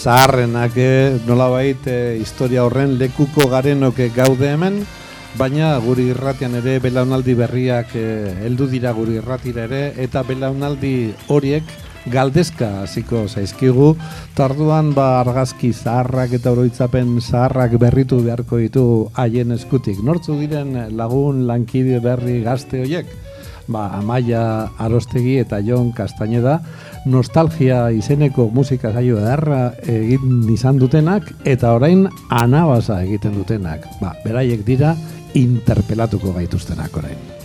zaharrenak eh, nolabait eh, historia horren lekuko garenoke gaude hemen, baina guri irratian ere belaunaldi berriak eh, heldu dira guri irratira ere, eta belaunaldi horiek galdezka hasiko zaizkigu, tarduan ba argazki zaharrak eta oroitzapen zaharrak berritu beharko ditu haien eskutik. Nortzu diren lagun lankide berri gazte horiek? Ba, Amaia Arostegi eta Jon Castañeda, nostalgia izeneko musika zaio edarra egin izan dutenak eta orain anabasa egiten dutenak. Ba, beraiek dira interpelatuko gaituztenak orain.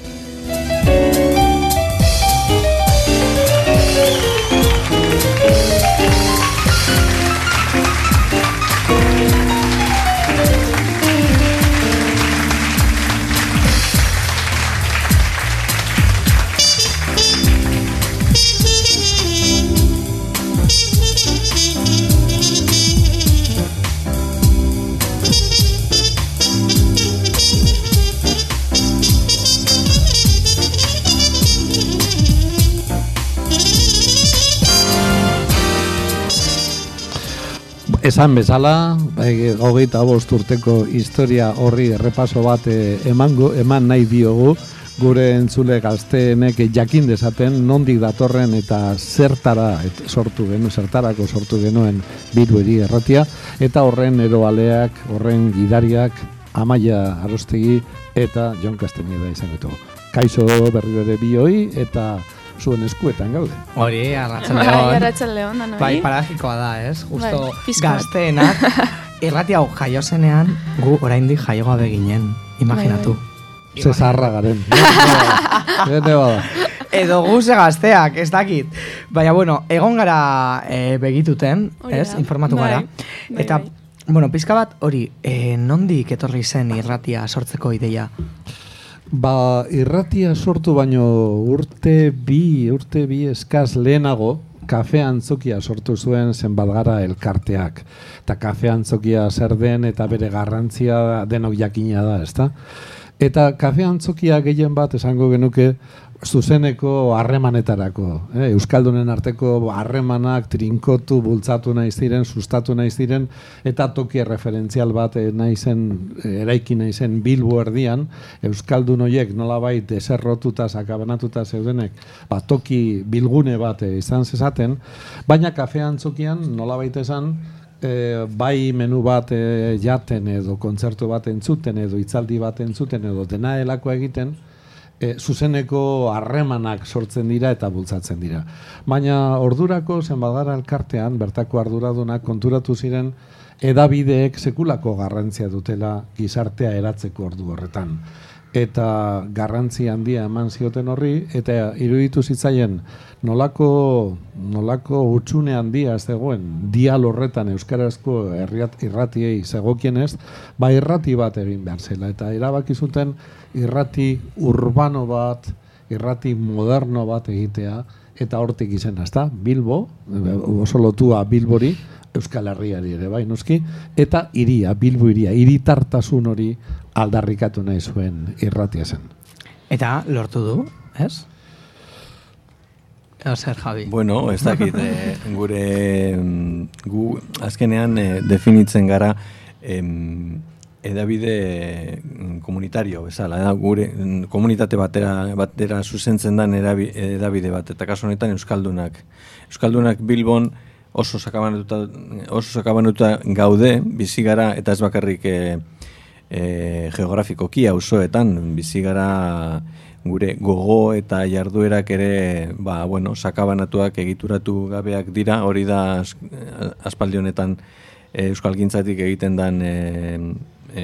Esan bezala, bai, hogeita bost urteko historia horri errepaso bat eh, emango, eman nahi diogu, gure entzule gazteenek jakin dezaten nondik datorren eta zertara et, sortu genuen, zertarako sortu genuen birueri erratia, eta horren eroaleak, horren gidariak, amaia arostegi eta Jon Castañeda izan ditugu. Kaixo berriro ere bioi eta zuen eskuetan gaude. Hori, arratzen Bai, leon, danoi. Bai, paragikoa da, ez? Justo Bai, pixka bat. gazteenak. Irrati hau jaio zenean, gu oraindik jaio gabe ginen. Imaginatu. Ze zaharra garen. Gene bada. Edo guze gazteak, ez dakit. Baina, bueno, egon gara e, begituten, ez? da. Informatu Bai, gara. bai, Eta, bai. bueno, pizka bat, hori, e, nondik etorri zen irratia sortzeko ideia? Ba, irratia sortu baino urte bi, urte bi eskaz lehenago, kafe antzokia sortu zuen zenbat gara elkarteak. Eta kafe antzokia zer den eta bere garrantzia denok jakina da, ezta? Eta kafe antzokia gehien bat esango genuke zuzeneko harremanetarako. Eh? Euskaldunen arteko harremanak trinkotu, bultzatu nahi ziren, sustatu nahi ziren, eta toki referentzial bat eh, nahi zen, eh, eraiki nahi zen Bilbo erdian, Euskaldun horiek nolabait deserrotuta, sakabanatuta zeudenek, ba, toki bilgune bat eh, izan zezaten, baina kafe antzokian nolabait esan, e, bai menu bat e, jaten edo kontzertu bat entzuten edo hitzaldi bat entzuten edo dena delako egiten, e, zuzeneko harremanak sortzen dira eta bultzatzen dira. Baina ordurako zenbat gara elkartean bertako arduradunak konturatu ziren edabideek sekulako garrantzia dutela gizartea eratzeko ordu horretan. Eta garrantzi handia eman zioten horri, eta iruditu zitzaien nolako, nolako utxune handia zegoen dial horretan euskarazko herriat, irratiei zegokienez, ba irrati bat egin behar zela. Eta erabaki zuten irrati urbano bat, irrati moderno bat egitea, eta hortik izena, ezta? Bilbo, oso lotua Bilbori, Euskal Herriari ere bai noski, eta iria, Bilbo iria, iritartasun hori aldarrikatu nahi zuen irratia zen. Eta lortu du, ez? Zer, Javi? Bueno, ez dakit, eh, gure mm, gu azkenean eh, definitzen gara em, edabide mm, komunitario bezala, da, gure mm, komunitate batera, batera zuzentzen den erabi- edabide bat, eta kasu honetan Euskaldunak. Euskaldunak Bilbon oso sakabanatuta, oso sakabanatuta gaude, bizi gara, eta ez bakarrik e, e, geografikoki auzoetan bizi gara gure gogo eta jarduerak ere ba, bueno, sakabanatuak egituratu gabeak dira, hori da as- aspaldi honetan e, euskalgintzatik egiten dan e, e,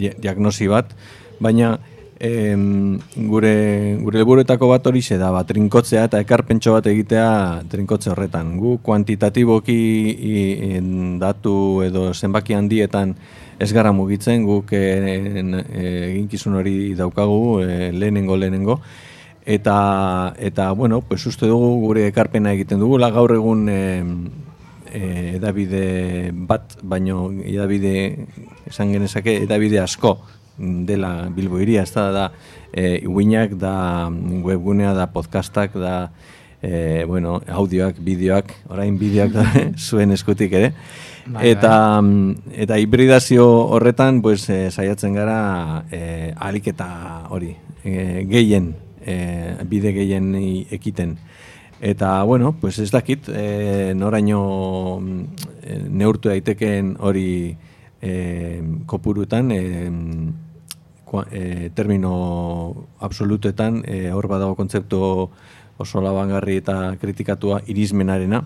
dia- diagnosi bat, baina em, gure gure helburuetako bat hori da, ba, trinkotzea eta ekarpentso bat egitea trinkotze horretan. Gu kuantitatiboki i- in datu edo zenbaki handietan ez gara mugitzen, guk eh, eh, eginkizun hori daukagu eh, lehenengo lehenengo. Eta, eta bueno, pues uste dugu gure ekarpena egiten dugula, gaur egun eh, eh, edabide bat, baino edabide, esan genezake, edabide asko dela Bilbo iria, ez da, da e, uinak, da webgunea, da podcastak, da e, bueno, audioak, bideoak, orain bideoak da, zuen eskutik ere. Bai, eta, mm, eta hibridazio horretan, pues, e, saiatzen gara e, alik eta hori, e, gehien, e, bide gehien ekiten. Eta, bueno, pues ez dakit, e, noraino e, neurtu daitekeen hori e, kopurutan, e, kua- e, termino absolutetan, e, hor badago kontzeptu oso labangarri eta kritikatua irismenarena,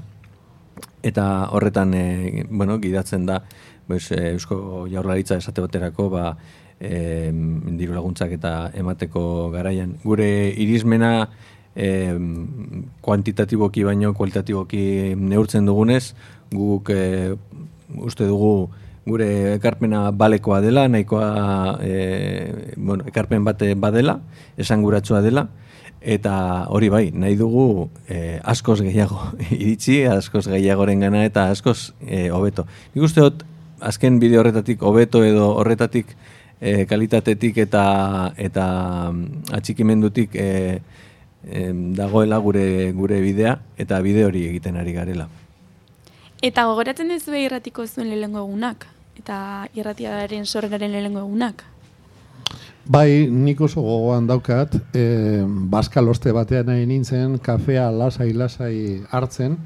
eta horretan e, bueno, gidatzen da pues, e, Eusko Jaurlaritza esate baterako ba, e, diru laguntzak eta emateko garaian. Gure irismena e, kuantitatiboki baino kualitatiboki neurtzen dugunez, guk e, uste dugu gure ekarpena balekoa dela, nahikoa e, bueno, ekarpen bate badela, esanguratsua dela, Eta hori bai, nahi dugu eh, askoz gehiago iritsi, askoz gehiagoren gana eta askoz eh, hobeto. Nik uste dut, azken bideo horretatik hobeto edo horretatik eh, kalitatetik eta eta mm, atxikimendutik eh, em, dagoela gure gure bidea eta bide hori egiten ari garela. Eta gogoratzen ez irratiko zuen lehengo egunak? Eta irratiaren sorgaren lehengo egunak? Bai, nik oso gogoan daukat, e, baskaloste batean nahi nintzen, kafea lasai-lasai hartzen,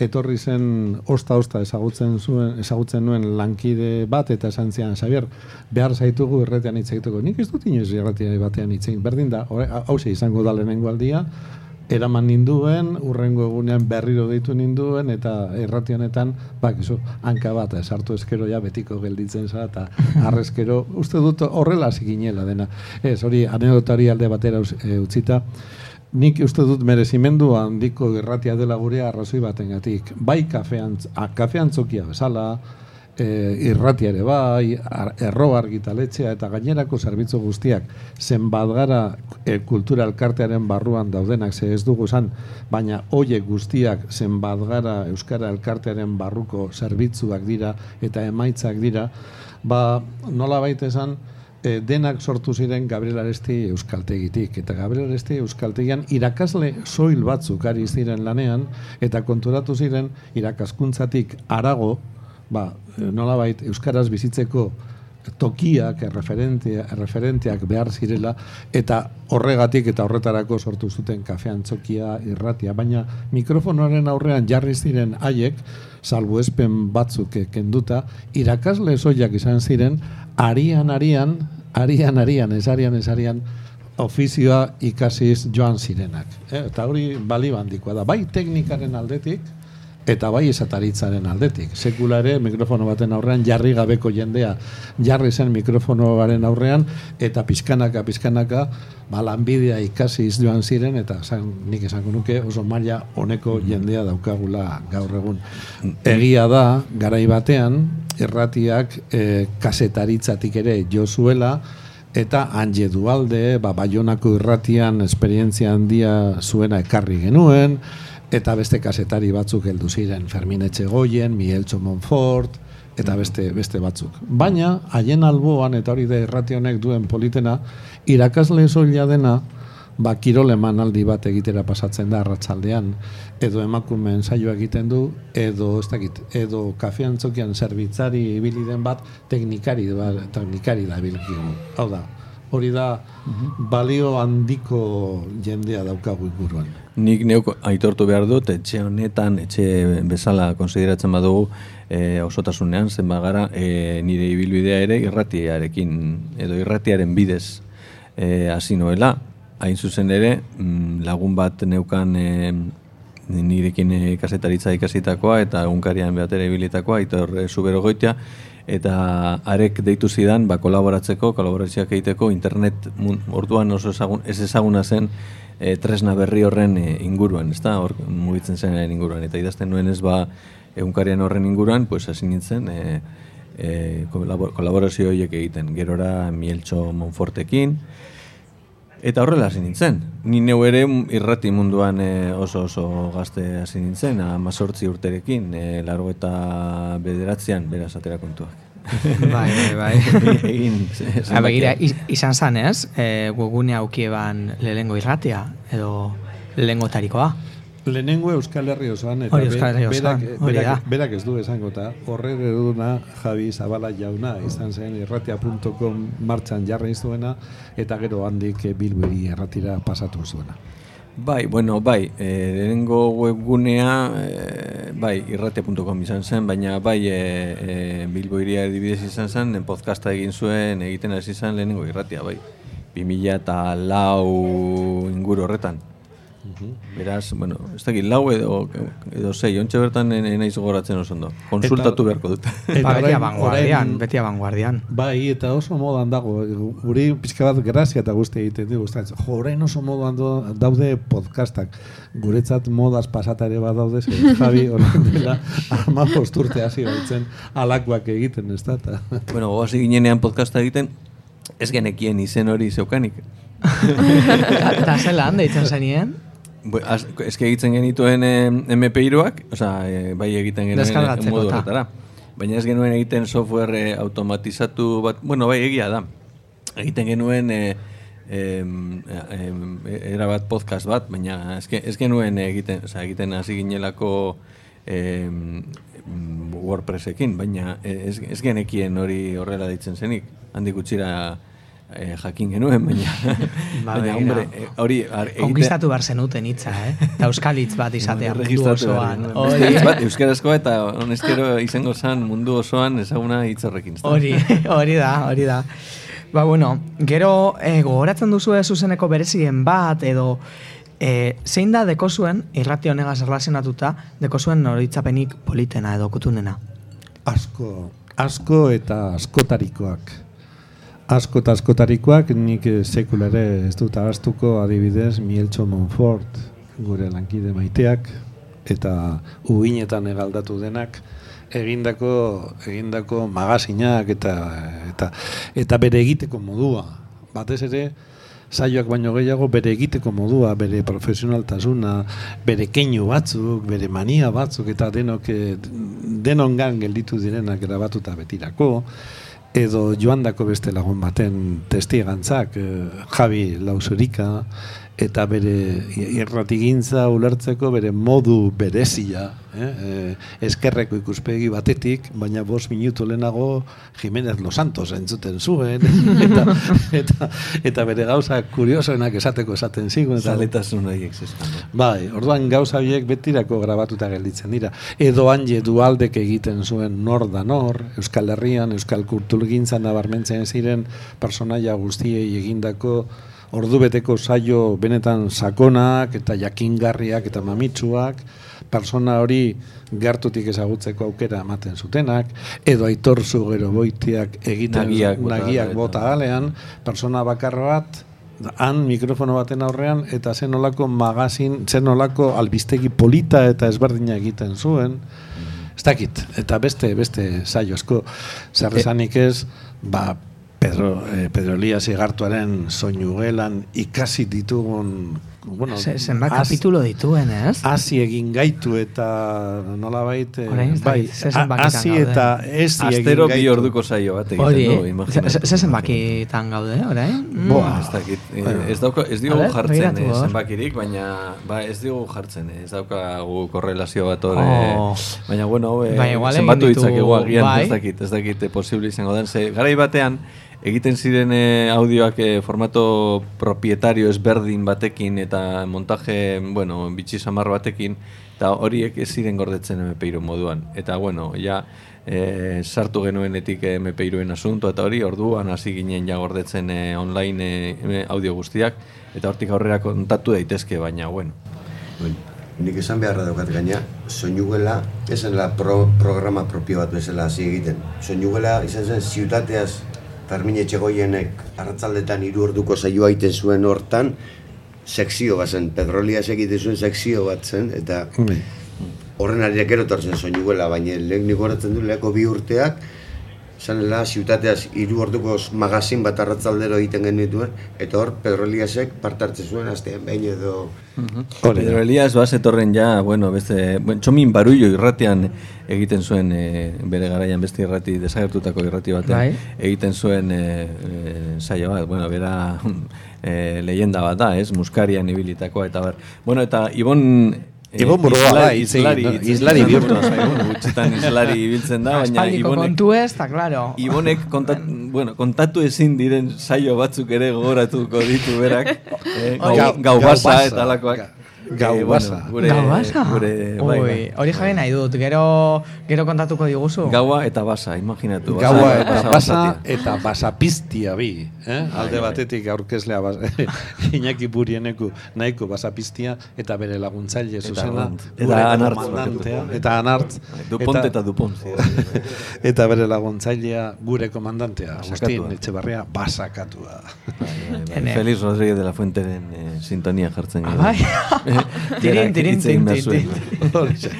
etorri zen osta-osta ezagutzen zuen ezagutzen nuen lankide bat eta esan zian, Xabier, behar zaitugu erretean hitz egiteko. Nik ez dut inoiz erretean batean hitz egin. Berdin da, hause izango da lehenengo aldia, eraman ninduen, urrengo egunean berriro deitu ninduen, eta errati honetan, bak, iso, hanka bat, esartu eskero ja betiko gelditzen za, eta arrezkero, uste dut horrela hasi ginela dena. Ez, hori anedotari alde batera e, utzita, nik uste dut merezimendu handiko irratia dela gure arrazoi batengatik. Bai kafean, a, kafean tzokia bezala, e, irratia ere bai, ar, erro argitaletxea eta gainerako zerbitzu guztiak zenbat gara e, kultura elkartearen barruan daudenak, ze ez dugu esan, baina hoiek guztiak zenbat gara Euskara elkartearen barruko zerbitzuak dira eta emaitzak dira, ba nola baita esan, e, denak sortu ziren Gabriel Aresti Euskaltegitik. Eta Gabriel Aresti Euskaltegian irakasle soil batzuk ari ziren lanean, eta konturatu ziren irakaskuntzatik arago, ba, nolabait Euskaraz bizitzeko tokiak, erreferentea, erreferenteak behar zirela, eta horregatik eta horretarako sortu zuten kafean txokia irratia, baina mikrofonoaren aurrean jarri ziren haiek, salbuespen batzuk kenduta, irakasle soilak izan ziren, arian arian, arian arian, ez arian ez arian, ofizioa ikasiz joan zirenak. Eh? Eta hori bali handikoa da. Bai teknikaren aldetik, eta bai esataritzaren aldetik. Sekula ere mikrofono baten aurrean jarri gabeko jendea jarri zen mikrofonoaren aurrean eta pizkanaka pizkanaka ba lanbidea ikasi joan ziren eta esan, nik esango nuke oso maila honeko jendea daukagula gaur egun. Egia da garai batean erratiak e, kasetaritzatik ere jo zuela eta Anje Dualde, ba, Baionako irratian esperientzia handia zuena ekarri genuen, eta beste kasetari batzuk heldu ziren Fermin Etxegoien, Mieltxo Monfort, eta beste beste batzuk. Baina, haien alboan, eta hori da irrati honek duen politena, irakasle soila dena, ba, kirol emanaldi bat egitera pasatzen da arratsaldean edo emakumeen saio egiten du, edo, ez dakit, edo kafean txokian zerbitzari ibili den bat, teknikari, ba, teknikari da ibilkigu. Hau da, hori da balio handiko jendea daukagu inguruan. Nik neuk aitortu behar dut, etxe honetan, etxe bezala konsideratzen badugu, e, osotasunean, zenba gara, e, nire ibilbidea ere irratiarekin, edo irratiaren bidez e, hasi noela, hain zuzen ere, mm, lagun bat neukan e, nirekin kasetaritza ikasitakoa eta egunkarian behatera ibilitakoa, aitor e, zuberogoitia, eta arek deitu zidan, ba, kolaboratzeko, kolaborazioak egiteko, internet orduan oso ezagun, ez ezaguna zen e, tresna berri horren e, inguruan, ezta? Hor mugitzen zenaren inguruan eta idazten nuen ez ba egunkarian horren inguruan, pues hasi nintzen e, e, kolabor, kolaborazio horiek egiten. Gerora Mieltxo Monfortekin eta horrela hasi nintzen. Ni neu ere irrati munduan e, oso oso gazte hasi nintzen, amazortzi urterekin, e, largo eta bederatzean, beraz atera kontuak. bai, bai, bai. Egin, Ha, begira, iz- izan zan ez, e, webgune aukieban lehengo irratia, edo lehengo tarikoa. Lehenengo Euskal Herri osoan, eta Hori Euskal Herri osoan, berak, berak, berak ez du esango, eta horre eduna Javi Zabala jauna, izan zen irratia.com martxan jarri zuena, eta gero handik eh, Bilbiri erratira pasatu zuena. Bai, bueno, bai, e, lehenengo webgunea, e, bai, irratia.com izan zen, baina bai, e, e, Bilbo iria adibidez izan zen, en podcasta egin zuen, egiten hasi zen lehenengo irratia, bai. 2000 eta lau inguru horretan. Beraz, bueno, ez dakit, lau edo, edo sei, ontxe bertan e, naiz gogoratzen oso ondo. Konsultatu beharko dut. Eta beti abanguardian, beti abanguardian. Bai, eta oso modan dago, guri pixka bat grazia eta guzti egiten du, gustatzen. Jo, orain oso modan do, daude podcastak. Guretzat modaz pasata ere badaude, ze Javi orain dela ama posturte hasi baitzen alakoak egiten, ez da? eta- bueno, goaz ginenean podcasta egiten, ez genekien izen hori zeukanik. Eta zelan, deitzen zenien? Eske egiten genituen eh, MP3ak, osea, eh, bai egiten genuen modu ta. horretara. Baina ez genuen egiten software eh, automatizatu bat, bueno, bai egia da. Egiten genuen eh, em, em, era bat podcast bat, baina ez, ge- ez genuen egiten, osea, egiten hasi ginelako em, WordPressekin, baina eh, ez, ez genekien hori horrela ditzen zenik. Handik gutxira eh, jakin genuen, baina, Ba, baina hombre, eh, hori ar- egite- Konkistatu behar zenuten hitza, eh? Eta euskal hitz bat izatea mundu osoan. Hori, bat, euskarazkoa eta honezkero izango zen mundu osoan ezaguna hitz horrekin. hori, hori da, hori da. Ba, bueno, gero eh, gogoratzen duzu zuzeneko berezien bat, edo eh, zein da deko zuen, irrati honegaz erlazionatuta, deko zuen noritzapenik politena edo kutunena. Asko, asko eta askotarikoak. Asko eta askotarikoak nik eh, sekula ere ez dut abaztuko adibidez Mieltxo Monfort, gure lankide maiteak, eta uginetan egaldatu denak, egindako egindako magazinak eta eta eta bere egiteko modua. Batez ere saioak baino gehiago bere egiteko modua, bere profesionaltasuna, bere keinu batzuk, bere mania batzuk eta denok eh, denongan gelditu direnak grabatuta betirako edo joandako beste lagun baten testigantzak, eh, Javi Lausurika, eta bere irratigintza ulertzeko bere modu berezia, eh? eh, eskerreko ikuspegi batetik, baina bost minutu lehenago Jimenez Los Santos entzuten zuen, eta, eta, eta bere gauza kuriosoenak esateko esaten zigun. Eta, Zaletasun horiek. Bai, orduan gauza horiek betirako grabatuta gelditzen dira. Edo hanje dualdek egiten zuen nor da nor, Euskal Herrian, Euskal Kulturgintzan nabarmentzen ziren personaia guztiei egindako ordubeteko saio benetan sakonak eta jakingarriak eta mamitsuak, persona hori gertutik ezagutzeko aukera ematen zutenak, edo aitorzu gero boitiak egiten Nagiak nagiak bota alean, persona bakar bat, han mikrofono baten aurrean, eta zen nolako magazin, zen nolako albistegi polita eta ezberdina egiten zuen, ez dakit, eta beste, beste saio asko, zer esanik ez, ba, Pedro, eh, Pedro Elias Igartuaren soinu gelan ikasi ditugun, bueno, Ze- Zenbat az- kapitulo dituen, ez? hasi egin gaitu eta nolabait eh, bai, gaude. eta ez Astero bi orduko saio bat egiten Hori, du, ze- imagina. ze- ze zenbakitan gaude, orain? Mm. Boa. Ez dakit, eh, ez dauka, ez diogu jartzen eh, zenbakirik, baina ba, ez diogu jartzen, eh, ez daukagu korrelazio bat hor, Oh. baina bueno, eh, igual egin zenbatu ditzakegu agian, bai. ez dakit, ez dakit posible izango den, ze garai batean, egiten ziren eh, audioak eh, formato propietario ezberdin batekin eta montaje, bueno, bitxi samar batekin, eta horiek ez ziren gordetzen MP3 moduan. Eta bueno, ja, eh, sartu genuenetik eh, MP3en asunto eta hori, orduan hasi ginen ja gordetzen eh, online eh, audio guztiak, eta hortik aurrera kontatu daitezke, baina bueno. Bai. Nik esan beharra daukat gaina, soinugela, esenla pro, programa propio bat bezala hasi egiten. Soinugela izan zen ziutateaz Fermin Etxegoienek arratzaldetan hiru orduko saioa egiten zuen hortan, sekzio bat zen, Pedrolias egiten zuen sekzio bat zen, eta Bai. horren ari gero etortzen soinugela, baina lehen nik horatzen du leheko bi urteak, zanela ziutateaz hiru orduko magazin bat arratzaldero egiten genituen, eta hor Pedroliasek parte hartzen zuen, astean behin edo Hori Pedro da. Elias bazetorren ja, bueno, beste, bueno, txomin barullo irratian egiten zuen e, bere garaian beste irrati, desagertutako irrati batean, Bai. egiten zuen e, e, saio bat, bueno, bera e, leyenda bat da, ez, muskarian ibilitakoa, eta ber. Bueno, eta Ibon Ibon da, hitz egin, islari, no? hitz Islari egin bihurtu zaigu, Gutxitan islari ibiltzen da, baina Ibonek, kontu ez, eta claro. Ibonek kontat, bueno, kontatu ezin diren saio batzuk ere gogoratuko ditu berak. Eh, gau, Gau- gau basa eta alakoak. Ga- gaubasa. Eh, bueno, gure, Gauasa? Gure, bai, Ui, bai. hori jabe nahi dut, gero, gero kontatuko diguzu. Gaua eta basa, imaginatu. basa- Gaua eta basa basatia. eta basapiztia bi. Eh? Alde batetik aurkezlea bas, Iñaki Burieneku nahiko basapiztia eta bere laguntzaile zuzena. Eta gure Anartz. Eta anartz. Dupont eta Dupont. eta bere laguntzailea gure komandantea. Agustin. Etxebarria basakatua. Feliz Rodríguez de la Fuenteren eh, sintonia jartzen. Ah, bai. Tirin, tirin, tin. Horixe.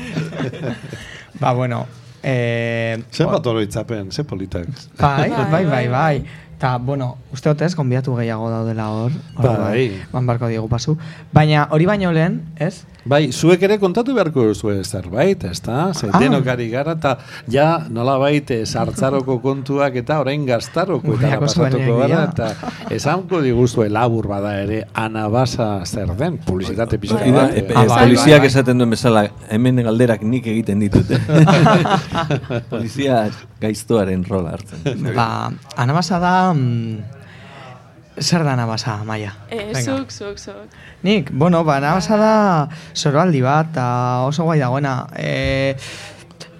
Ba, bueno. Eh, Zenbat oroitzapen, ze politak. Bai, Bai, bai, bai, bai, bai. Ta, bueno, uste hotez, konbiatu gehiago daudela hor. Hor, Bai. Man barko diegu pasu. Baina hori baino lehen, ez? Bai, zuek ere kontatu beharko zuen zerbait, ezta? Ze Ah. denok ari gara, eta ja nolabait eh, sartzaroko kontuak eta orain gaztaroko eta Gureako pasatuko gara, eta esango diguzue labur bada ere anabasa zer den, publizitate da, Ah, bai, poliziak bai, bai. esaten duen bezala, hemen galderak nik egiten ditut. Polizia gaiztoaren rola hartzen. Ba, anabasa da... Mm, zer da anabasa, Maia? Venga. zuk, zuk, zuk. Nik, bueno, ba, anabasa da soroaldi bat, eta oso guai dagoena. E,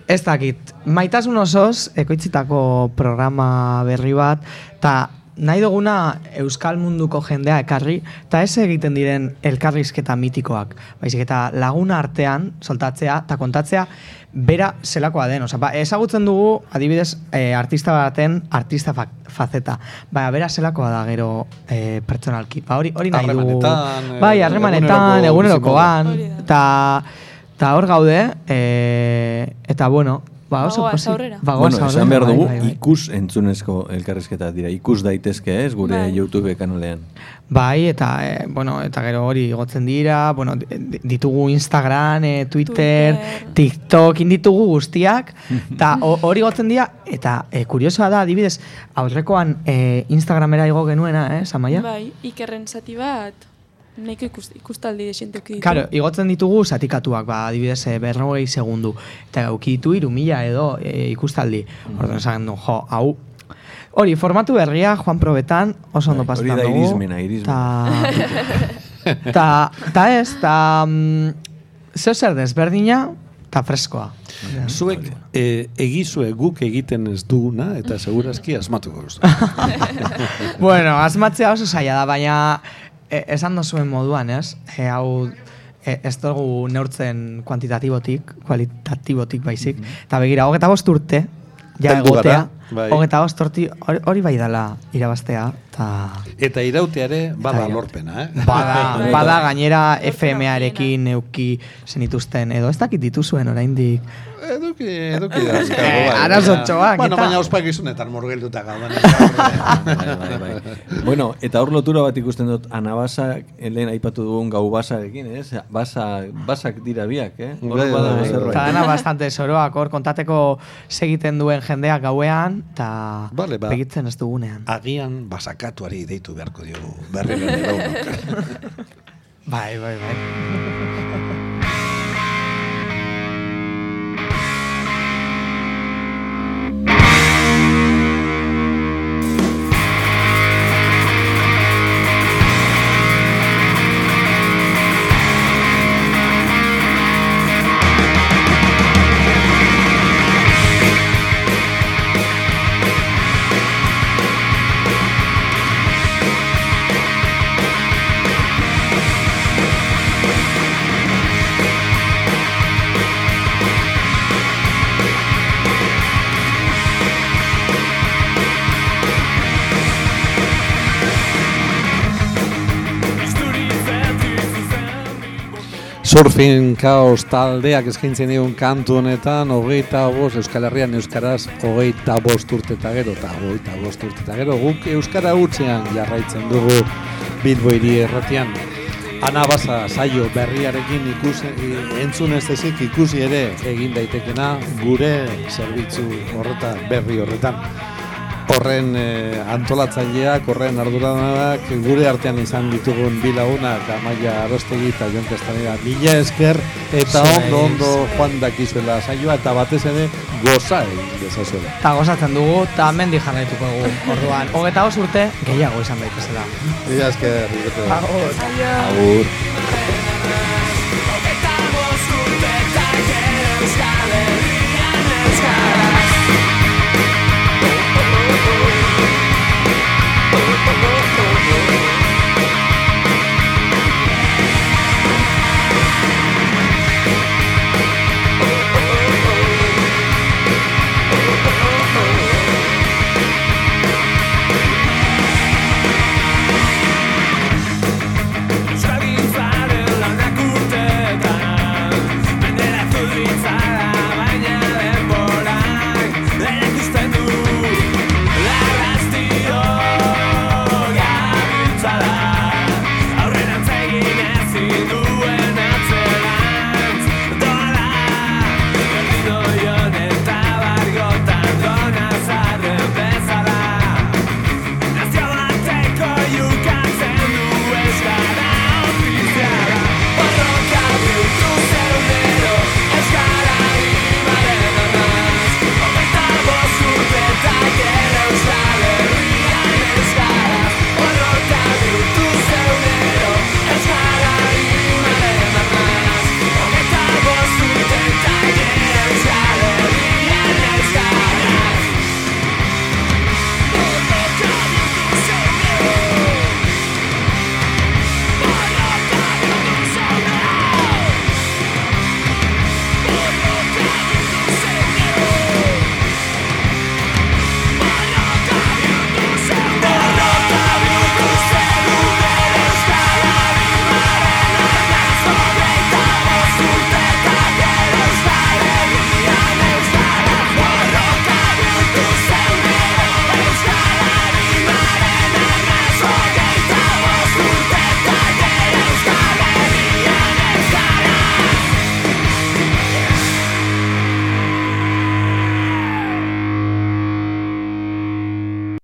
ez dakit, maitasun osoz, ekoitzitako programa berri bat, eta nahi duguna euskal munduko jendea ekarri, eta ez egiten diren elkarrizketa mitikoak. Baizik eta laguna artean soltatzea eta kontatzea bera zelakoa den. Osa, ba, ezagutzen dugu, adibidez, e, artista baten artista fa faceta. Baina, bera zelakoa da gero e, pertsonalki. Ba, hori, hori nahi dugu. Eh, Bai, harremanetan, eguneroko egunerokoan. Eta hor gaude, e, eta bueno, ba oso Bagoaz pozik. aurrera. Bueno, esan behar bai, dugu, bai, bai. ikus entzunezko elkarrizketa dira. Ikus daitezke ez, gure Bai. YouTube kanalean. Bai, eta, e, bueno, eta gero hori igotzen dira, bueno, di- ditugu Instagram, e, Twitter, Twitter. TikTok, inditugu guztiak, eta ho- hori igotzen dira, eta e, kuriosoa da, adibidez, aurrekoan e, Instagramera igo genuena, eh, Samaia? Bai, ikerren zati bat, nahiko ikus, ikustaldi desenteko ditu. Claro, igotzen ditugu zatikatuak, ba, adibidez, e, berrogei segundu. Eta gauki ditu iru mila edo e, ikustaldi. Orduan esan du, jo, hau, hori, formatu berria, Juan Probetan, oso ondo Bai, hori pasetan da dugu. irismena, irismena. Ta, ta, ta ez, ta, mm, zeo zer desberdina, ta freskoa. Zuek eh, egizue guk egiten ez duguna, eta segurazki asmatuko duzu. bueno, asmatzea oso zaila da, baina e, esan dozuen moduan, ez? E, hau e, ez dugu neurtzen kuantitatibotik, kualitatibotik baizik. Eta begira, hogeta bost urte, ja gara, egotea, bai. hogeta bost urte, hori, bai dela irabaztea, eta... Eta irauteare bada Eta- lorpena, eh? Bada, bada gainera FM-arekin euki zenituzten, edo ez dakit dituzuen oraindik. Eduki, eduki da. azkargo, bai. arazotxoak, Bueno, eta- baina ospakizunetan murgilduta gauden. bai, bai, bai. bueno, eta hor lotura bat ikusten dut anabasa, lehen aipatu dugun gau basarekin, ez? Basa, basak dira biak, eh? Hor Bai, bai, zerbait. Eta dena bastante soroak hor kontateko segiten duen jendeak gauean, eta Vale, ba. begitzen ez dugunean. Agian basakatuari deitu beharko diogu berri. Bai, bai, bai. Surfing Chaos taldeak eskaintzen digun kantu honetan, hogeita bost, Euskal Herrian Euskaraz, hogeita bost urte gero, eta hogeita bost urte gero, guk Euskara hutsean jarraitzen dugu Bilbo hiri erratian. Anabasa saio berriarekin ikusi, entzun ez ezik ikusi ere egin daitekena gure zerbitzu horretan, berri horretan. Horren eh, antolatzaileak, horren arduradunak, gure artean izan ditugun bi lagunak, Amaia Arostegi eta Jon Castaneda, mila esker, eta ondo ondo joan dakizuela saioa, eta batez ere goza egin dezazuela. Eta gozatzen dugu, eta mendi jarraituko dugu. Orduan, hogeta urte, gehiago izan daitezela. Mila esker. Agur. Agur.